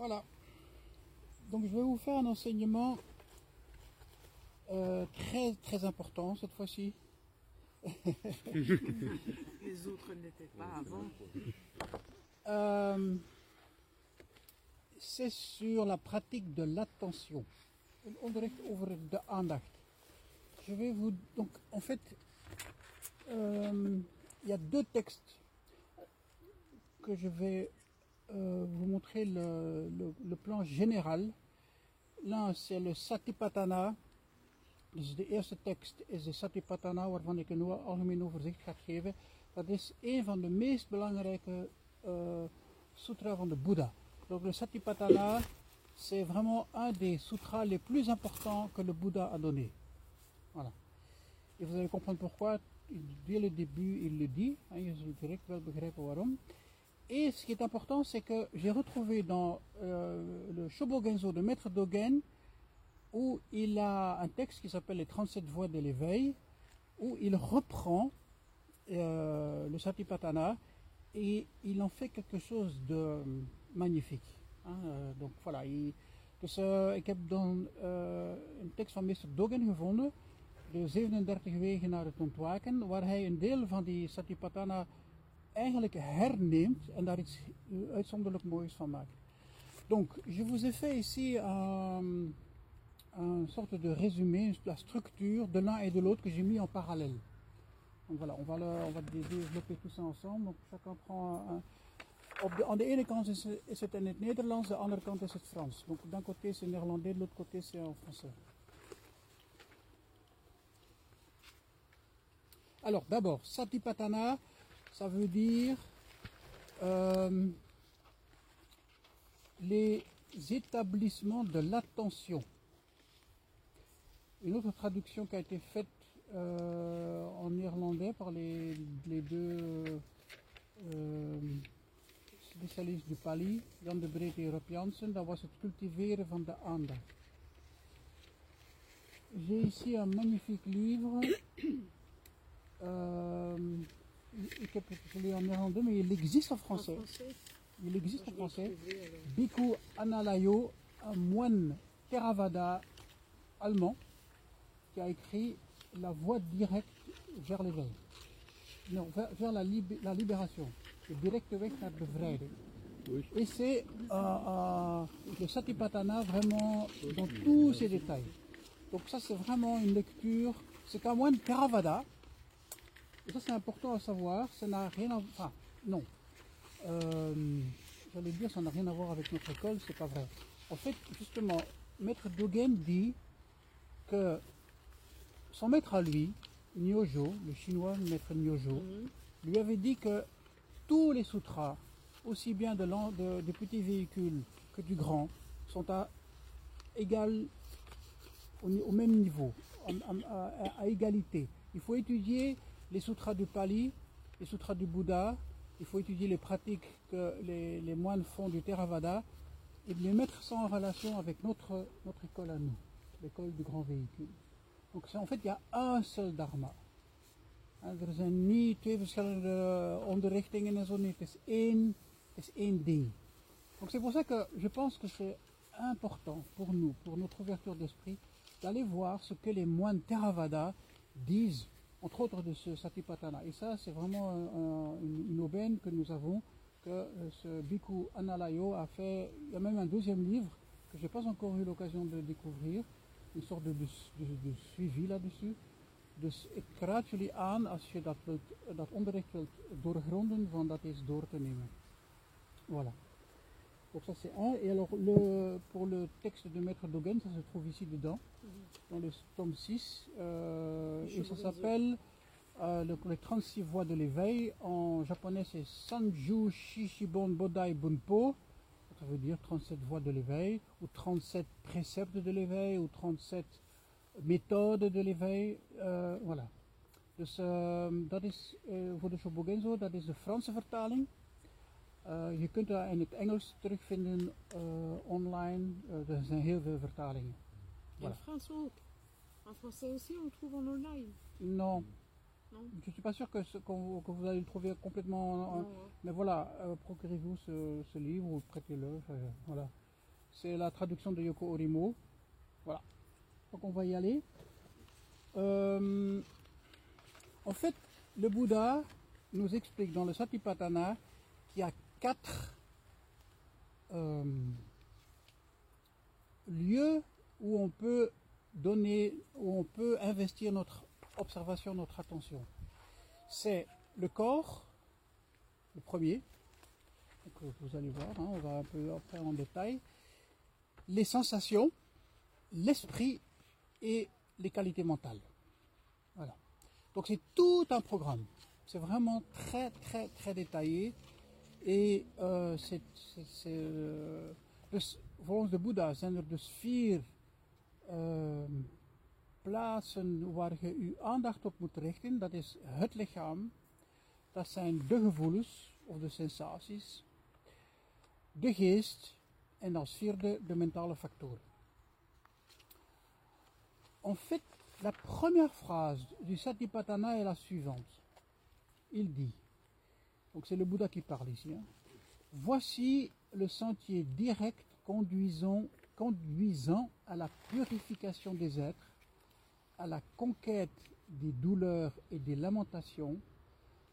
Voilà. Donc je vais vous faire un enseignement euh, très très important cette fois-ci. Les autres n'étaient pas avant. Euh, c'est sur la pratique de l'attention. Je vais vous donc en fait euh, il y a deux textes que je vais euh, vous montrer le, plan général. L'un c'est le Satipatthana. Dus de eerste tekst is de Satipatthana, waarvan ik een algemeen overzicht ga geven. Dat is een van de meest belangrijke euh, sutras van Bouddha. Donc le Satipatthana, c'est vraiment un des sutras les plus importants que le Bouddha a donné. Voilà. Et vous allez comprendre pourquoi. Dès le début, il le dit. Hein, zult direct wel begrijpen waarom. Et ce qui est important, c'est que j'ai retrouvé dans euh, le Shobogenzo de Maître Dogen, où il a un texte qui s'appelle Les 37 voies de l'éveil, où il reprend euh, le Satipatthana et il en fait quelque chose de magnifique. hein. Euh, donc voilà, il- dus, ik heb dan een tekst van Mr. Dogen gevonden, de 37 wegen naar het ontwaken, waar hij een deel van die Satipatthana eigenlijk herneemt en daar iets eh, uitzonderlijk moois van maakt. Donc, je vous ai fait ici un, un sorte de résumé, la structure de l'un et de l'autre que j'ai mis en parallèle. Donc voilà, on va, le- on va dé- développer tout ça ensemble. Donc chacun prend un. Op de, aan de ene kant is, is het in het Nederlands, de andere kant is het Frans. Donc d'un côté c'est néerlandais, de l'autre côté c'est en français. Alors d'abord, Satipatthana, ça veut dire euh, les établissements de l'attention. Une autre traduction qui a été faite euh, en néerlandais par les, deux euh, spécialistes du Pali, Jan de Breed en Rob Jansen, dat was het van de aandacht. J'ai ici un magnifique livre. het gelezen en néerlandais, mais il existe en français. Il existe en français. Bhikkhu Analayo, un moine Theravada allemand, qui a écrit La voie directe vers l'éveil. Non, vers, vers la, lib- la libération. De directe weg naar bevrijding. Et c'est euh, euh, le Satipatthana vraiment dans tous ses détails. Donc ça c'est vraiment une lecture. C'est un moine Theravada. Et ça c'est important à savoir. Ça n'a rien à Enfin, non. Euh, J'allais dire ça n'a rien à voir avec notre école, c'est pas vrai. En fait, justement, Maître Dogen dit que son maître à lui, Nyojo, le chinois Maître Nyojo, lui avait dit que tous les sutras, aussi bien de, de- des petits véhicules que du grand, sont à égal, au, même niveau, à égalité. Il faut étudier les sutras du Pali, les sutras du Bouddha, il faut étudier les pratiques que les, moines font du Theravada et de les mettre ça en relation avec notre, notre école à nous, l'école du grand véhicule. Donc en fait, il y a un seul dharma. Er zijn niet twee verschillende onderrichtingen en zo, nee, is één ding. Donc c'est pour ça que je pense que c'est important pour nous, pour notre ouverture d'esprit, d'aller voir ce que les moines Theravada disent, entre autres de ce Satipatthana. Et ça, c'est vraiment un- un- une, aubaine que nous avons, que euh, ce Bhikkhu Analayo a fait. Il y a même un deuxième livre que je n'ai pas encore eu l'occasion de découvrir, une sorte de, de- de- de suivi là-dessus. Dus ik raad jullie aan, als je dat, wilt, dat onderricht wilt doorgronden, van dat eens door te nemen. Voilà. Donc ça c'est un. Et alors le, pour le texte de Maître Dogen, ça se trouve ici dedans, dans le tome 6. euh, et ça s'appelle euh, le- les 36 voies de l'éveil. En japonais c'est Sanju Shishibon Bodai Bunpo. Ça veut dire 37 voies de l'éveil, ou 37 préceptes de l'éveil, ou 37 méthodes de l'éveil. eh, voilà. Dus ehm, dat is eh, voor de Shobogenzo, dat is de Franse vertaling. Eh, je kunt dat in het Engels terugvinden eh, online. Eh, er zijn heel veel vertalingen. Et en Voilà. France ook. En français aussi, on le trouve en online. Non, Non, je ne suis pas sûr que, ce- qu'on- que vous allez le trouver complètement. en- non, hein. Mais voilà, euh, procurez-vous ce, ce livre ou prêtez-le. enfin, voilà. C'est la traduction de Yoko Orimo. Voilà. Donc on va y aller. Euh, en fait, le Bouddha nous explique dans le Satipatthana qu'il y a quatre euh, lieux où on peut donner, où on peut investir notre observation, notre attention. C'est le corps, le premier, donc vous allez voir, hein, on va un peu après en détail, les sensations, l'esprit et les qualités mentales. Voilà. Donc c'est tout un programme. C'est vraiment très très très détaillé et uh, c'est, uh, dus volgens de Boeddha zijn er dus vier uh, plaatsen waar je uw aandacht op moet richten. Dat is het lichaam, dat zijn de gevoelens of de sensaties, de geest en als vierde de mentale factoren. En fait, la première phrase du Satipatthana est la suivante. Il dit Donc c'est le Bouddha qui parle ici. Hein. Voici le sentier direct conduisant, conduisant à la purification des êtres, à la conquête des douleurs et des lamentations,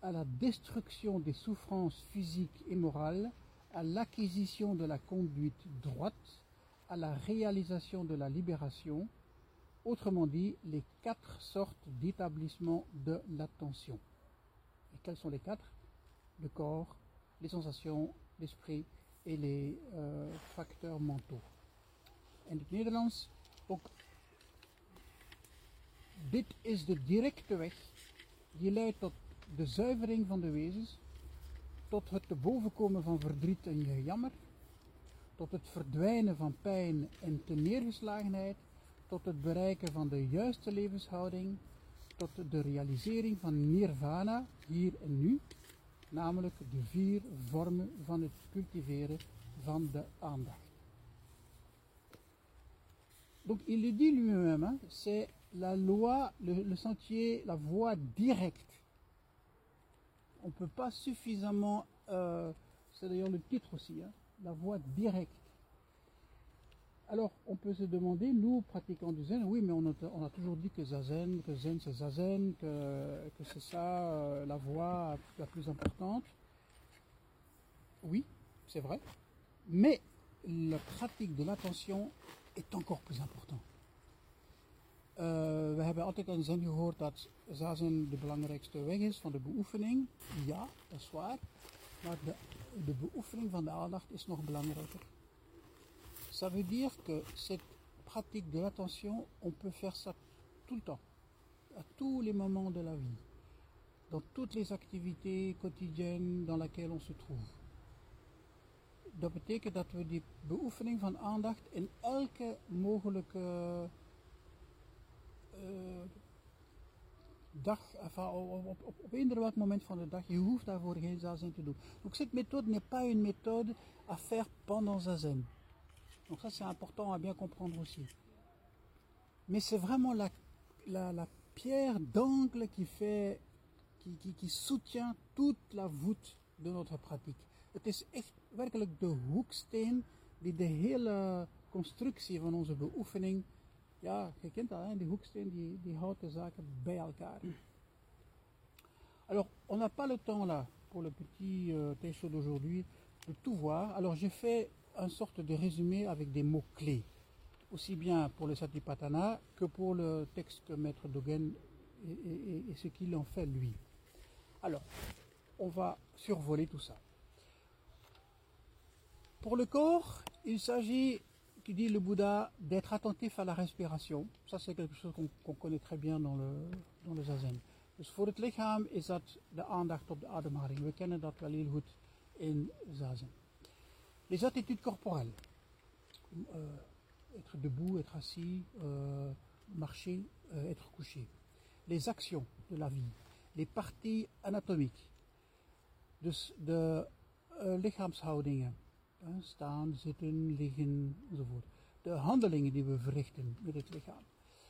à la destruction des souffrances physiques et morales, à l'acquisition de la conduite droite, à la réalisation de la libération, autrement dit, les quatre sortes d'établissement de l'attention. Et quels sont les quatre? Le corps, les sensations, l'esprit et les uh, facteurs mentaux. In het Nederlands ook. Dit is de directe weg die leidt tot de zuivering van de wezens, tot het te bovenkomen van verdriet en gejammer, tot het verdwijnen van pijn en neergeslagenheid, tot het bereiken van de juiste levenshouding, tot de realisering van nirvana, hier en nu, namelijk de vier vormen van het cultiveren van de aandacht. Donc il le dit lui-même, c'est la loi, le, le, sentier, la voie directe. On ne peut pas suffisamment, euh, c'est d'ailleurs le titre aussi, hein, la voie directe. Alors, on peut se demander, nous, pratiquants du zen, oui, mais on a, toujours dit que zazen, que zen c'est zazen, que, que c'est ça euh, la voie la plus importante. Oui, c'est vrai. Mais la pratique de l'attention est encore plus important. Uh, we hebben altijd aan zen gehoord dat zazen de belangrijkste weg is van de beoefening. Ja, dat is waar. Maar de, de beoefening van de aandacht is nog belangrijker. Ça veut dire que cette pratique de l'attention, on peut faire ça tout le temps, à tous les moments de la vie, dans toutes les activités quotidiennes dans lesquelles on se trouve. Dat betekent dat we die beoefening van aandacht in elke mogelijke uh, dag, enfin, op, op, welk moment van de dag, je hoeft daarvoor geen zazen te doen. Donc cette méthode n'est pas une méthode à faire pendant zazen. Donc ça c'est important à bien comprendre aussi. Mais c'est vraiment la, la, la pierre d'angle qui fait, qui, qui, qui, soutient toute la voûte de notre pratique. Het is echt werkelijk de hoeksteen die de hele constructie van onze beoefening, ja, je kent dat, hè? die hoeksteen die, die houdt de zaken bij elkaar. Alors, on n'a pas le temps là, pour le petit euh, texte d'aujourd'hui, de tout voir. Alors j'ai fait une sorte de résumé avec des mots-clés, aussi bien pour le Satipatthana que pour le texte que Maître Dogen et, ce qu'il en fait lui. Alors, on va survoler tout ça. Pour le corps, il s'agit, qui dit le Bouddha, d'être attentif à la respiration. Ça, c'est quelque chose qu'on qu connaît très bien dans le, zazen. Les attitudes corporelles. Euh, être debout, être assis, euh, marcher, euh, être couché. Les actions de la vie. Les parties anatomiques. Dus de lichaamshoudingen. Uh, staan, zitten, liggen, enzovoort. De handelingen die we verrichten met het lichaam.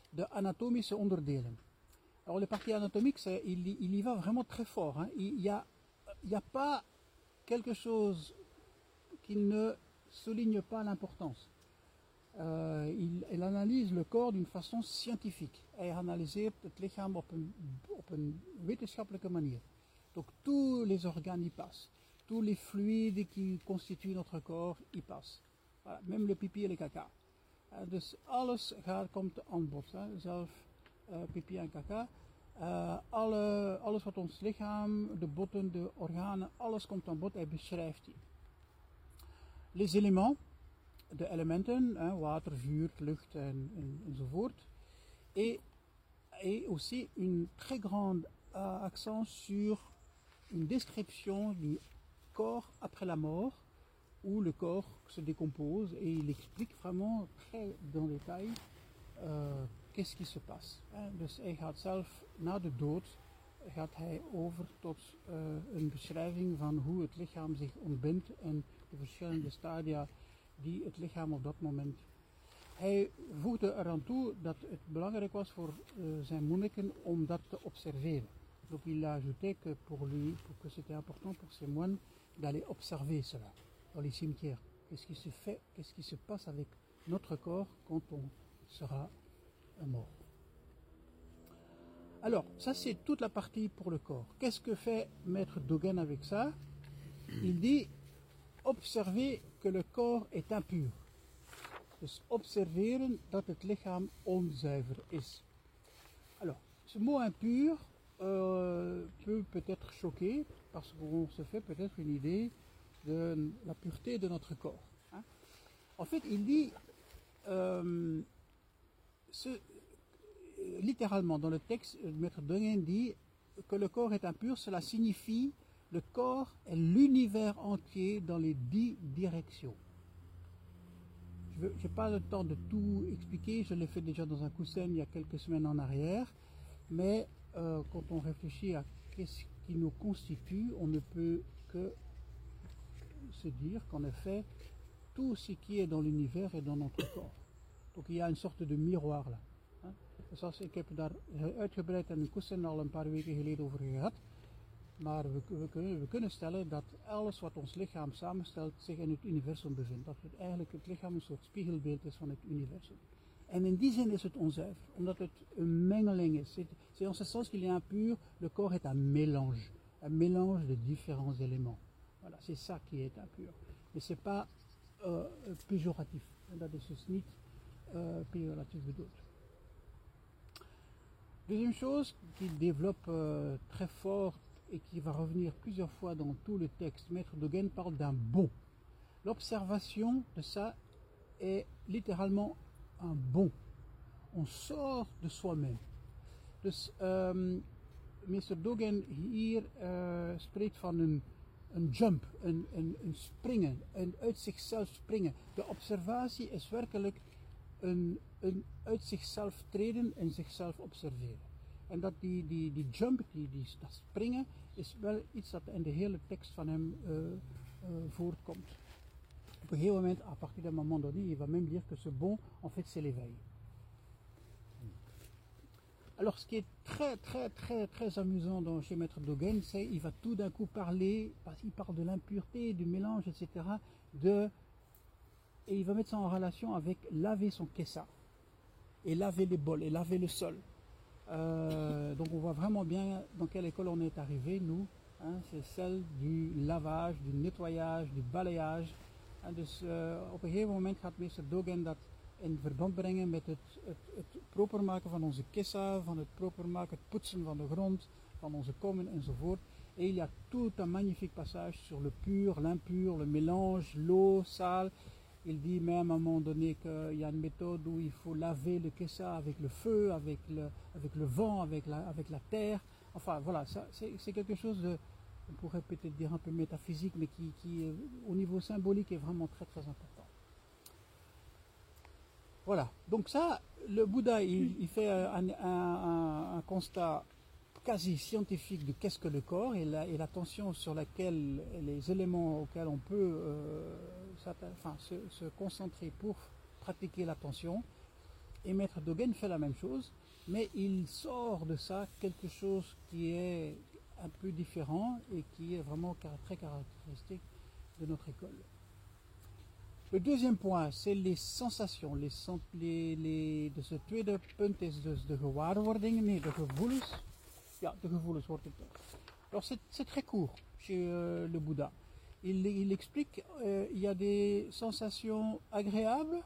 De anatomische onderdelen. Alors les parties anatomiques, il, y va vraiment très fort. Hein. Il n'y a pas quelque chose qui ne souligne pas l'importance. Uh, il, il, analyse le corps d'une façon scientifique. Hij analyseert het lichaam op een, op. Donc tous les organes y passent. Tous les fluides qui constituent notre corps y passent. Même le pipi en le caca. Uh, dus alles gaat, komt aan bod. Hè. Zelf uh, pipi en caca. Uh, alle, alles wat ons lichaam, de de. Les éléments, de elementen, hein, water, vuur, lucht en, en, enzovoort. Et, et aussi une très grande uh, accent sur une description du corps après la mort, où le corps se décompose et il explique vraiment très dans détail uh, qu'est-ce qui se passe. Hein. Dus hij gaat zelf na de dood gaat hij over tot uh, een beschrijving van hoe het lichaam zich ontbindt en de verschillende stadia die het lichaam op dat moment. Hij voegde eraan toe il a que pour lui, que c'était important pour ces moines d'aller observer cela dans les cimetières. Qu'est-ce qui se fait, qu'est-ce qui se passe avec notre corps quand on sera mort? Alors, ça c'est toute la partie pour le corps. Qu'est-ce que fait Maître Dogen avec ça? Il dit observer que le corps est impur. Dus observeren dat het lichaam onzuiver is. Alors, ce mot impur euh, peut peut-être choquer parce qu'on se fait peut-être une idée de la pureté de notre corps. Hein. En fait, il dit, euh, littéralement dans le texte, maître Dogen dit que le corps est impur, cela signifie le corps est l'univers entier dans les dix directions. Je n'ai pas le temps de tout expliquer, je l'ai fait déjà dans un coussin il y a quelques semaines en arrière, mais euh, quand on réfléchit à qu'est-ce qui nous constitue, on ne peut que se dire qu'en effet, tout ce qui est dans l'univers est dans notre corps. Donc il y a une sorte de miroir là. Zoals ik heb daar uitgebreid in een kussen al een paar weken geleden over gehad. Maar we, we, kunnen, we, kunnen, stellen dat alles wat ons lichaam samenstelt zich in het universum bevindt. Dat het eigenlijk het lichaam een soort spiegelbeeld is van het universum. En in die zin is het onzuiver, omdat het een mengeling is. C'est en ce sens qu'il est impur, le corps est un mélange. Un mélange de différents éléments. Voilà, c'est ça qui est impur. Mais c'est pas uh, péjoratif. Dat is dus niet uh, pejoratief bedoeld. Deuxième chose qu'il développe euh, très fort et qui va revenir plusieurs fois dans tout le texte, Maître Dogen parle d'un bon. L'observation de ça est littéralement un bon. On sort de soi-même. Dus um, Mr. Dogen hier uh, spreekt van een, een jump, een, een, een springen, een uit zichzelf springen. De observatie is werkelijk een, een uit zichzelf treden en zichzelf observeren. En dat die, die, die jump, die, die, dat springen, is wel iets dat in de hele tekst van hem uh, uh, voortkomt. Op moment, à partir d'un moment donné, il va même dire que ce bon, en fait, c'est l'éveil. Alors, ce qui est très, très, très, très amusant dans, chez Maître Dogen, c'est qu'il va tout d'un coup parler, parce qu'il parle de l'impureté, du mélange, etc., de, et il va mettre ça en relation avec laver son kessa, et laver les bols, et laver le sol. Euh, donc on voit vraiment bien dans quelle école on est arrivé, nous. Hein, c'est celle du lavage, du nettoyage, du balayage. En dus uh, op een gegeven moment gaat meester Dogen dat in verband brengen met het, het, het proper maken van onze kissa, van het proper maken, het poetsen van de grond, van onze kommen enzovoort. Et il y a tout un magnifique passage sur le pur, l'impur, le mélange, l'eau, sale. Il dit même à un moment donné qu'il y a une méthode où il faut laver le kessa avec le feu, avec le, avec le vent, avec la, avec la terre. Enfin voilà, c'est quelque chose de, on pourrait peut-être dire un peu métaphysique, mais qui, qui, au niveau symbolique, est vraiment très très important. Voilà, donc ça, le Bouddha, il, fait un, constat quasi scientifique de qu'est-ce que le corps et l'attention la, sur laquelle les éléments auxquels on peut euh, se, concentrer pour pratiquer l'attention. Et Maître Dogen fait la même chose, mais il sort de ça quelque chose qui est un peu différent et qui est vraiment très caractéristique de notre école. Le deuxième point, c'est les sensations. Les, les, les, dus tweede punt is de gewaarwordingen, nee, de gevoelens. Ja, de gevoelens wordt het. Alors c'est c'est très court chez euh, le Bouddha. Il, explique, euh, il y a des sensations agréables,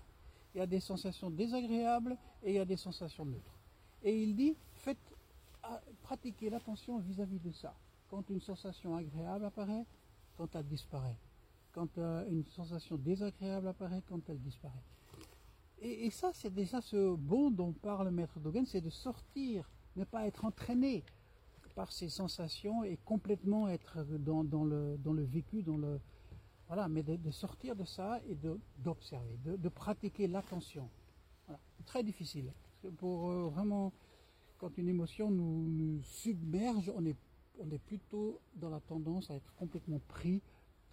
il y a des sensations désagréables et il y a des sensations neutres. Et il dit, faites, ah, pratiquez l'attention vis-à-vis de ça. Quand une sensation agréable apparaît, quand elle disparaît. Quand euh, une sensation désagréable apparaît, quand elle disparaît. Et, et ça, c'est déjà ce bon dont parle Maître Dogen, c'est de sortir, ne pas être entraîné par ces sensations et complètement être dans, le, dans le vécu, dans le, voilà, mais de, sortir de ça et d'observer, de, de pratiquer l'attention. Très difficile. Pour euh, vraiment, quand une émotion nous, submerge, on est, on est plutôt dans la tendance à être complètement pris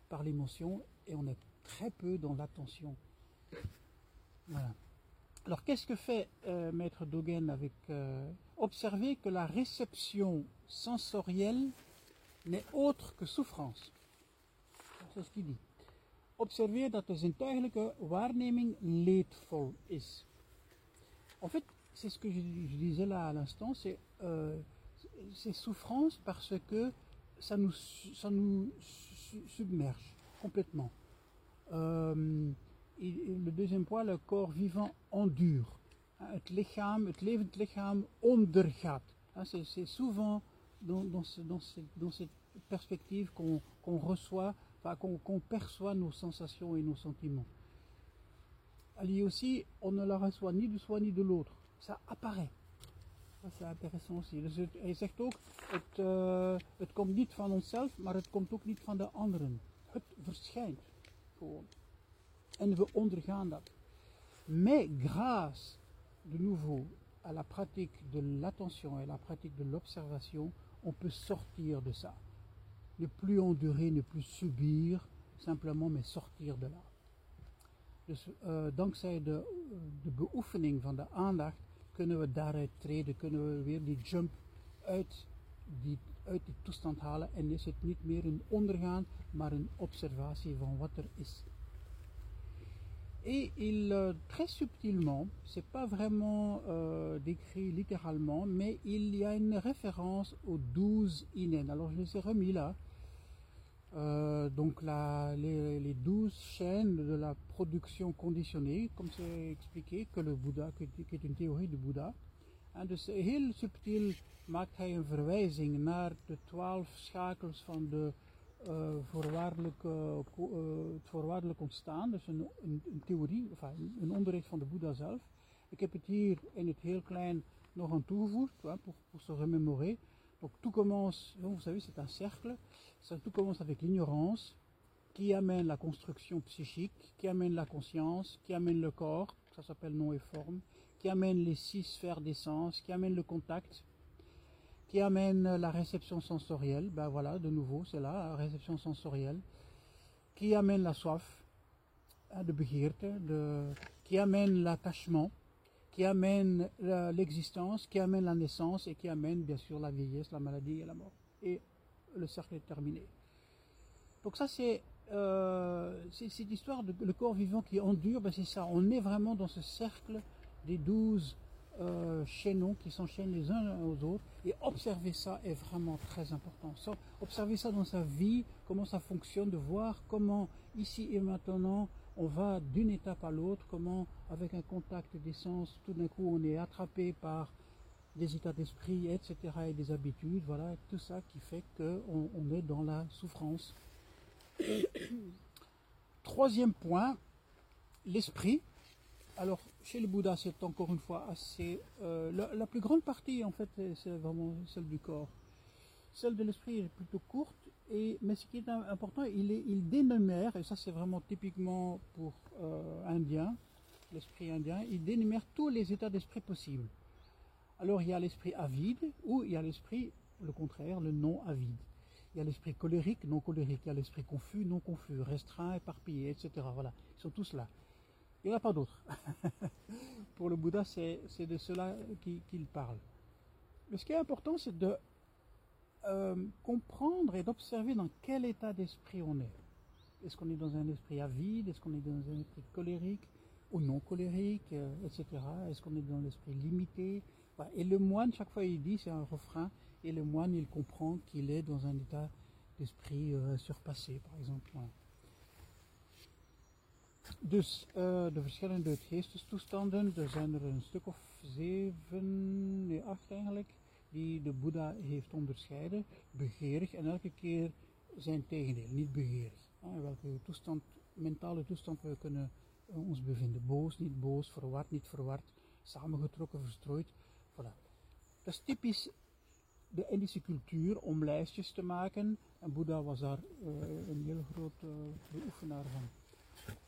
par l'émotion et on est très peu dans l'attention. Alors qu'est-ce que fait euh, Maître Dogen avec euh, observer que la réception sensorielle n'est autre que souffrance. Dat is qu'il dit. Observeer dat de zintuigelijke waarneming leedvol is. En fait, c'est ce que je, disais là à l'instant, c'est euh, c'est souffrance parce que ça nous, submerge complètement. Euh, et le deuxième point, le corps vivant endure. Het lichaam, het levend lichaam ondergaat. C'est souvent dans, dans, ce- dans cette, dans cette perspective qu'on qu'on reçoit, enfin, qu'on qu'on perçoit nos sensations et nos sentiments. Elle aussi, on ne la reçoit ni de soi ni de l'autre. Ça apparaît. Is interessant aussi. Dus hij zegt ook, het, eh, het komt niet van onszelf, maar het komt ook niet van de anderen. Het verschijnt gewoon. En we ondergaan dat. Mais grâce, de nouveau, à la pratique de l'attention et la pratique de l'observation, on peut sortir de ça. Ne plus endurer, ne plus subir, simplement, mais sortir de là. Dus eh, dankzij de, de beoefening van de aandacht kunnen we daaruit treden, kunnen we weer die jump uit die, uit die toestand halen en is het niet meer een ondergaan, maar een observatie van wat er is. Et il, euh, très subtilement, c'est pas vraiment euh, décrit littéralement, mais il y a une référence aux douze inen. Alors je les ai remis là. Euh, donc les, douze chaînes de la production conditionnée, comme c'est expliqué, que le Bouddha, qui est une théorie du Bouddha. En dus heel subtiel maakt hij een verwijzing naar de twaalf schakels van de voorwaardelijke, ko- eh, het voorwaardelijk ontstaan. Dus een, een, een theorie, enfin, een- onderricht van de Boeddha zelf. Ik heb het hier in het heel klein nog aan toegevoegd, hein, pour, pour se remémorer. Donc tout commence, vous savez, c'est un cercle. Ça, tout commence avec l'ignorance, qui amène la construction psychique, qui amène la conscience, qui amène le corps, ça s'appelle nom et forme, qui amène les six sphères d'essence, qui amène le contact, qui amène la réception sensorielle, ben voilà, de nouveau, c'est là, réception sensorielle, qui amène la soif, hein, de begeerte, de, qui amène l'attachement, qui amène la- l'existence, qui amène la naissance et qui amène bien sûr la vieillesse, la maladie et la mort. Et le cercle est terminé. Donc ça c'est euh, cette histoire de le corps vivant qui endure, ben c'est ça. On est vraiment dans ce cercle des douze euh, qui s'enchaînent les uns aux autres. Et observer ça est vraiment très important. Observer ça dans sa vie, comment ça fonctionne, de voir comment ici et maintenant on va d'une étape à l'autre, comment avec un contact d'essence, tout d'un coup on est attrapé par des états d'esprit, etc. et des habitudes, voilà, tout ça qui fait qu'on on est dans la souffrance. Troisième point, l'esprit. Alors, chez le Bouddha, c'est encore une fois assez. euh, la, plus grande partie, en fait, c'est- vraiment celle du corps. Celle de l'esprit est plutôt courte, et, mais ce qui est im- important, il, est, dénumère, et ça c'est vraiment typiquement pour euh, indien, l'esprit indien, il dénumère tous les états d'esprit possibles. Alors il y a l'esprit avide, ou il y a l'esprit, le contraire, le non avide. Il y a l'esprit colérique, non colérique, il y a l'esprit confus, non confus, restreint, éparpillé, etc. Voilà, ils sont tous là. Il n'y en a pas d'autres. Pour le Bouddha, c'est de cela qui- qu'il parle. Mais ce qui est important, c'est de euh, comprendre et d'observer dans quel état d'esprit on est. est-ce qu'on est dans un esprit avide, est-ce qu'on est dans un esprit colérique ou non colérique, euh, etc. Est-ce qu'on est dans l'esprit limité? Et le moine, chaque fois il dit, c'est un refrain, et le moine il comprend qu'il est dans un état d'esprit euh, surpassé, par exemple. Dus uh, de verschillende geestestoestanden, er zijn er een stuk of zeven, nee acht eigenlijk, die de Boeddha heeft onderscheiden. Begeerig en elke keer zijn tegendeel, niet begeerig. In welke toestand, mentale toestand we kunnen uh, ons bevinden. Boos, niet boos, verward, niet verward, samengetrokken, verstrooid. Voilà. Dat is typisch de Indische cultuur om lijstjes te maken. En Boeddha was daar een heel groot beoefenaar van.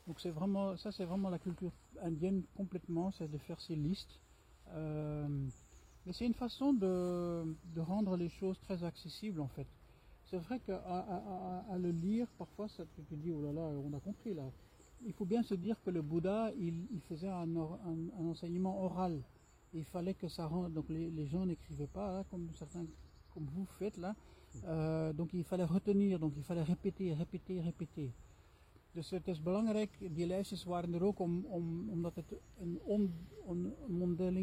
Donc c'est vraiment, ça c'est vraiment la culture indienne complètement, c'est de faire ces listes. Euh, mais c'est une façon de, rendre les choses très accessibles en fait. C'est vrai qu'à le lire, parfois ça tu te dis, oh là là, on a compris là. Il faut bien se dire que le Bouddha, il, faisait un, un, enseignement oral. Il fallait que ça rende, donc les, les gens n'écrivaient pas hein, comme certains, comme vous faites là. Euh, donc il fallait retenir, donc il fallait répéter, répéter, répéter. Dus het is belangrijk, die lijstjes waren er ook om, om, omdat het een, on,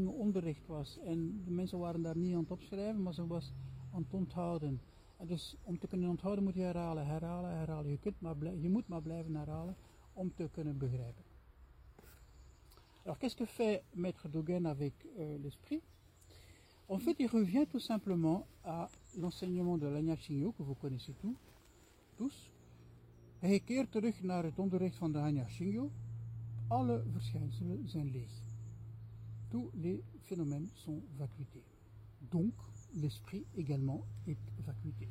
onderricht was. En de mensen waren daar niet aan het opschrijven, maar ze was aan het onthouden. En dus om te kunnen onthouden moet je herhalen, herhalen, herhalen. Je, kunt maar je moet maar blijven herhalen om te kunnen begrijpen. Alors qu'est-ce que fait Maître Dogen avec euh, l'esprit En fait, il revient tout simplement à l'enseignement de l'Anya que vous connaissez tous, tous Hij keert terug naar het onderricht van de Hanya Shingyo. Alle verschijnselen zijn leeg. Tous les phénomènes sont vacuités. Donc, l'esprit également est vacuité.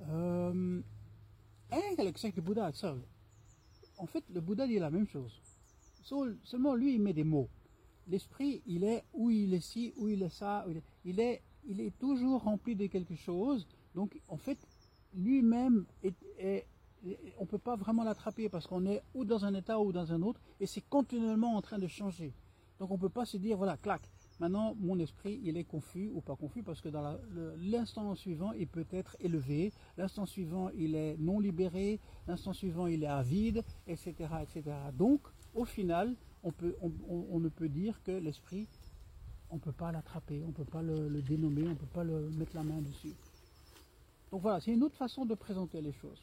Euh, eigenlijk zegt de Bouddha hetzelfde. En fait, le Bouddha dit la même chose. Seulement, lui, il met des mots. L'esprit, il est où il est ci, où il est ça. Il est, il est toujours rempli de quelque chose. Donc, en fait, lui-même on ne peut pas vraiment l'attraper parce qu'on est ou dans un état ou dans un autre et c'est continuellement en train de changer. Donc on ne peut pas se dire, voilà, clac, maintenant mon esprit il est confus ou pas confus parce que dans l'instant suivant il peut être élevé, l'instant suivant il est non libéré, l'instant suivant il est avide, etc. etc. Donc au final, on, ne peut dire que l'esprit, on ne peut pas l'attraper, on ne peut pas le dénommer, on ne peut pas le mettre la main dessus. Donc voilà, c'est une autre façon de présenter les choses.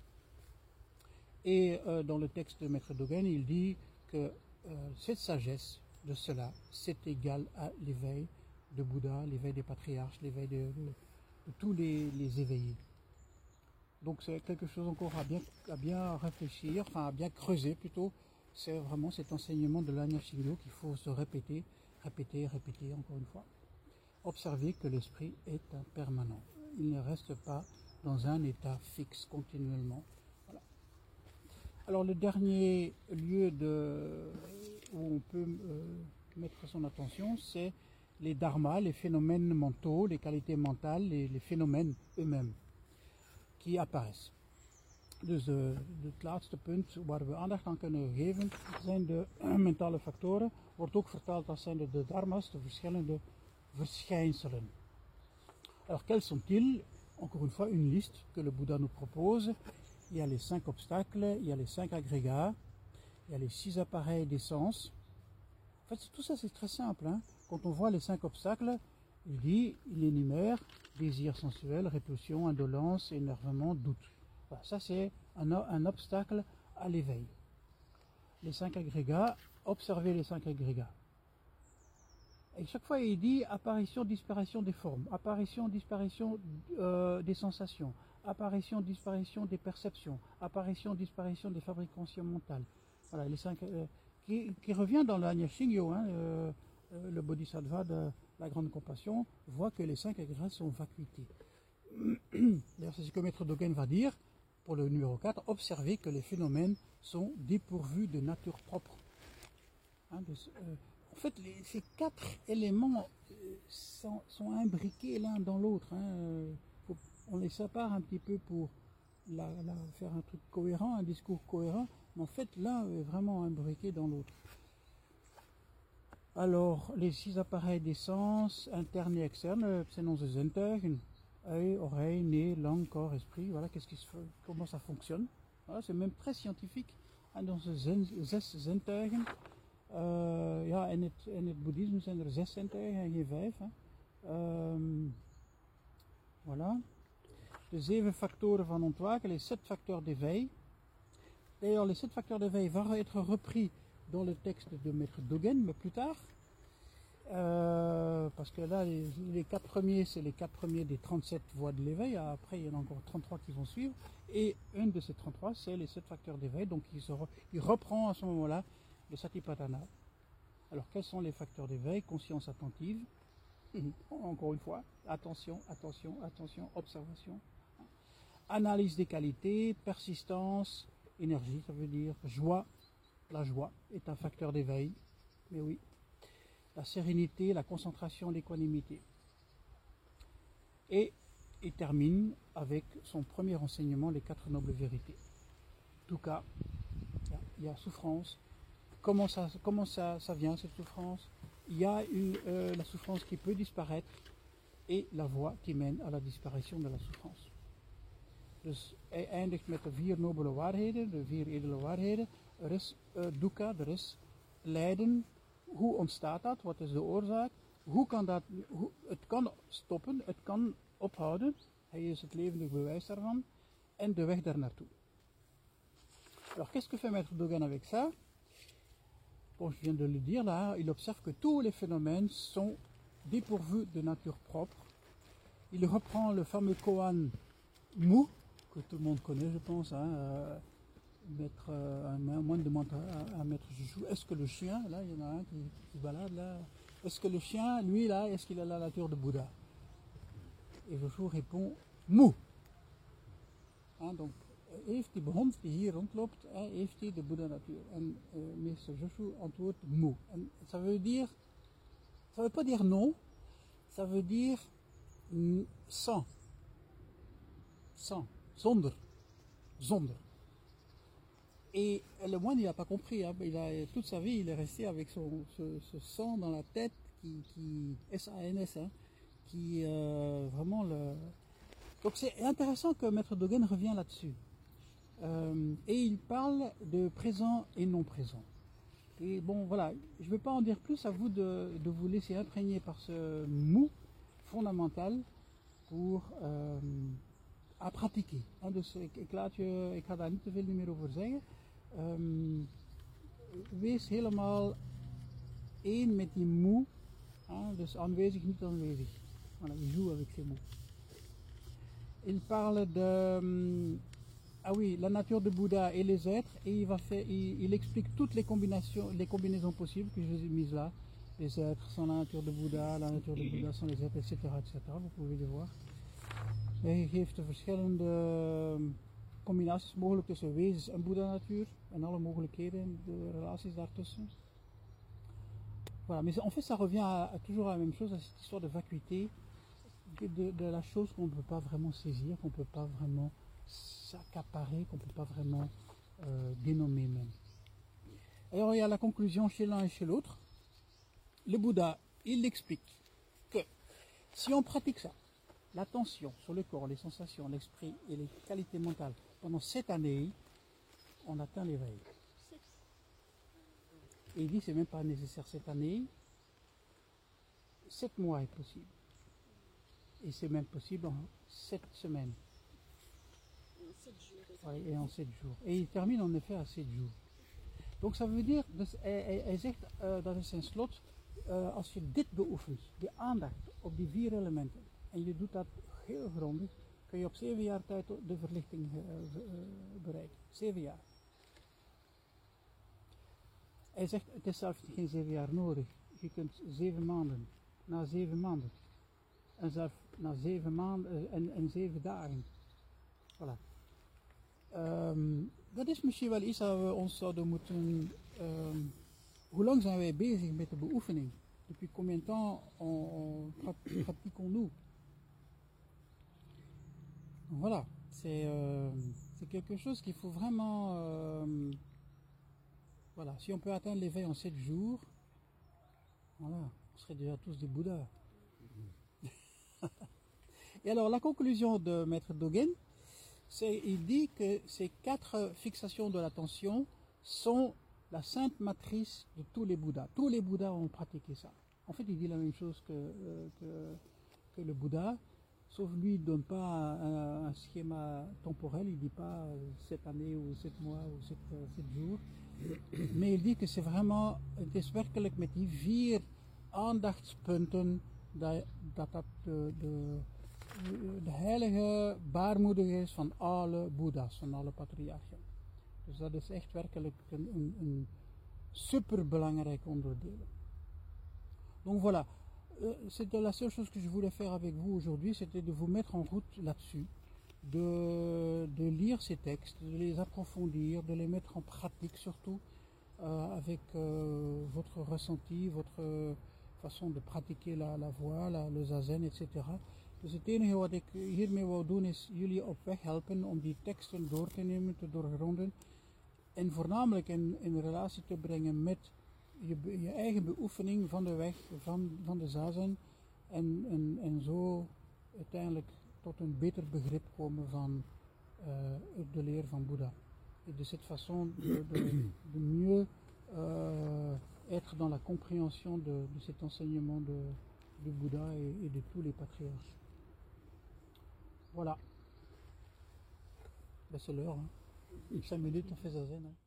Et euh, dans le texte de Maître Dogen, il dit que euh, cette sagesse de cela, c'est égal à l'éveil de Bouddha, l'éveil des patriarches, l'éveil de, tous les, éveillés. Donc c'est quelque chose encore à bien, réfléchir, enfin à bien creuser plutôt. C'est vraiment cet enseignement de l'Anya Shigyo qu'il faut se répéter, répéter, répéter encore une fois. Observer que l'esprit est impermanent. Il ne reste pas dans un état fixe continuellement. Voilà. Alors le dernier lieu de, où on peut euh, mettre son attention, c'est les dharmas, les phénomènes mentaux, les qualités mentales, les, les phénomènes eux-mêmes qui apparaissent. Dus uh, het laatste punt waar we aandacht aan kunnen geven zijn de mentale factoren. Wordt ook vertaald als zijn de, de dharma's, de verschillende verschijnselen. Alors quels sont-ils? Encore une fois une liste que le Bouddha nous propose. Il y a les cinq obstacles, il y a les cinq agrégats, il y a les six appareils d'essence. En fait, tout ça c'est très simple. Hein. Quand on voit les cinq obstacles, il dit, il énumère désir sensuel, répulsion, indolence, énervement, doute. Ça c'est un, un obstacle à l'éveil. Les cinq agrégats, observez les cinq agrégats. Et chaque fois, il dit apparition, disparition des formes, apparition, disparition euh, des sensations, apparition, disparition des perceptions, apparition, disparition des fabrications mentales. Voilà, les cinq, euh, qui, revient dans l'Anya Shingyo, hein, euh, le Bodhisattva de la grande compassion, voit que les cinq agrès sont vacuités. D'ailleurs, c'est ce que Maître Dogen va dire pour le numéro 4, observer que les phénomènes sont dépourvus de nature propre. Hein, en fait, ces quatre éléments sont, sont imbriqués l'un dans l'autre. Hein. on les sépare un petit peu pour faire un truc cohérent, un discours cohérent, mais en fait, l'un est vraiment imbriqué dans l'autre. Alors, les six appareils d'essence, internes et externes, zintuigen, œil, oreille, nez, langue, corps, esprit, voilà, comment ça fonctionne. Voilà, c'est même très scientifique. Zin, zes zintuigen. Uh, ja, in het, in het boeddhisme zijn er zes zintuigen en geen vijf. Um, voilà. De van ontwaken, les sept facteurs d'éveil. D'ailleurs, les sept facteurs d'éveil vont être repris dans le texte de Maître Dogen, mais plus tard. Euh, parce que là, les, les quatre premiers, c'est les quatre premiers des 37 voies de l'éveil. Après, il y en a encore 33 qui vont suivre. Et une de ces 33, c'est les sept facteurs d'éveil. Donc, il reprend à ce moment-là le Satipatthana. Alors, quels sont les facteurs d'éveil? Conscience attentive. Encore une fois, attention, attention, attention, observation. Analyse des qualités, persistance, énergie, ça veut dire joie. La joie est un facteur d'éveil. Mais oui, la sérénité, la concentration, l'équanimité. Et il termine avec son premier enseignement, les quatre nobles vérités. En tout cas, il y a souffrance. Comment ça, comment ça, ça vient, cette souffrance Il y a une, euh, la souffrance qui peut disparaître et la voie qui mène à la disparition de la souffrance. Dus hij eindigt met de vier nobele waarheden, de vier edele waarheden. Er is uh, dukkha, er is lijden, hoe ontstaat dat? Wat is de oorzaak? Hoe kan dat, het kan stoppen, het kan ophouden. Hij is het levendig bewijs daarvan. En de weg daar naartoe. Alors, qu'est-ce que fait Maître Dogen avec ça Bon, je viens de le dire là, il observe que tous les phénomènes sont dépourvus de nature propre. Il reprend le fameux koan mou, que tout le monde connaît, je pense. Hein, euh, mettre, euh, un moine demande à, à maître Juju, est-ce que le chien, là, il y en a un qui, balade là, est-ce que le chien, lui là, est-ce qu'il a la nature de Bouddha? Et Juju répond, moe. Hein, donc, ça veut dire, ça veut pas dire non, ça veut dire sans. Sans. Zonder. Zonder. Et le moine, il n'a pas compris. Hein. Il a, toute sa vie, il est resté avec son, ce, ce sang dans la tête, qui, qui S-A-N-S, hein, qui euh, vraiment le. Donc c'est intéressant que Maître Dogen revient là-dessus. Euh, et il parle de présent et non présent. Et bon, voilà, je ne vais pas en dire plus, à vous de, de vous laisser imprégner par ce mou fondamental pour euh, à pratiquer. Hein, dus ik, ik, laat je, ik ga daar niet te veel meer over zeggen. Um, wees helemaal één met die moe. Hein, dus aanwezig, niet aanwezig. Voilà, il joue avec ces mots. Il parle de. Ah oui, la nature de Bouddha et les êtres, et il, va faire, il, explique toutes les combinaisons, les combinaisons possibles que je vous ai mises là. Les êtres sont la nature de Bouddha, la nature de Bouddha sont les êtres, etc. etc. Vous pouvez les voir. Hij geeft de verschillende combinaties mogelijk tussen wezens en Boeddha-natuur en alle mogelijkheden, de relaties daartussen. Voilà, mais en fait ça revient toujours à la même chose, à cette histoire de vacuité, de la chose qu'on ne peut pas vraiment saisir, qu'on ne peut pas vraiment s'accaparer, qu'on ne peut pas vraiment euh, dénommer même. Alors il y a la conclusion chez l'un et chez l'autre. Le Bouddha, il explique que si on pratique ça, l'attention sur le corps, les sensations, l'esprit et les qualités mentales pendant sept années, on atteint l'éveil. Et il dit c'est même pas nécessaire cette année, sept mois est possible. Et c'est même possible en sept semaines. Ouais, et en sept jours. Et il termine en effet à sept jours. Dus hij, zegt, uh, dat is zijn slot, uh, als je dit beoefent, die aandacht op die vier elementen, en je doet dat heel grondig, kun je op zeven jaar tijd de verlichting uh, bereiken. Zeven jaar. Hij zegt, het is zelfs geen zeven jaar nodig. Je kunt zeven maanden, na zeven maanden, en zelfs na zeven maanden en, en zeven dagen. Voilà. Um, dat is misschien wel iets dat we ons zouden moeten. Um, hoe lang zijn wij bezig met de beoefening? Depuis combien de temps on, on pratiquons-nous? Voilà, c'est euh, quelque chose qu'il faut vraiment. Euh, voilà, si on peut atteindre l'éveil en 7 jours, voilà, on serait déjà tous des Bouddhas. Et alors, la conclusion de Maître Dogen, il dit que ces quatre fixations de l'attention sont la sainte matrice de tous les Bouddhas. Tous les Bouddhas ont pratiqué ça. En fait, il dit la même chose que, euh, que, le Bouddha, sauf lui, il ne donne pas un, schéma temporel, il ne dit pas euh, cette année ou sept mois ou sept, euh, sept jours. Mais il dit que c'est vraiment, het is werkelijk met die vier aandachtspunten dat de, de heilige baarmoeder is van alle boeddha's, van alle patriarchen. Dus dat is echt werkelijk een, een, een superbelangrijk onderdeel. Donc voilà, Euh, c'était la seule chose que je voulais faire avec vous aujourd'hui, c'était de vous mettre en route là-dessus, de, de lire ces textes, de les approfondir, de les mettre en pratique surtout, euh, avec euh, votre ressenti, votre façon de pratiquer la, la voix, la, le zazen, etc. Dus het enige wat ik hiermee wou doen is jullie op weg helpen om die teksten door te nemen, te doorgronden en voornamelijk in, in relatie te brengen met je, je eigen beoefening van de weg, van, van de zazen en, en, en zo uiteindelijk tot een beter begrip komen van euh, de leer van Bouddha. Et de cette façon de, de- de mieux euh, être dans la compréhension de, de cet enseignement de, de Bouddha et, et de tous les patriarches. Voilà. Ben, c'est l'heure. Hein. 5 minutes, on fait zazen. hein.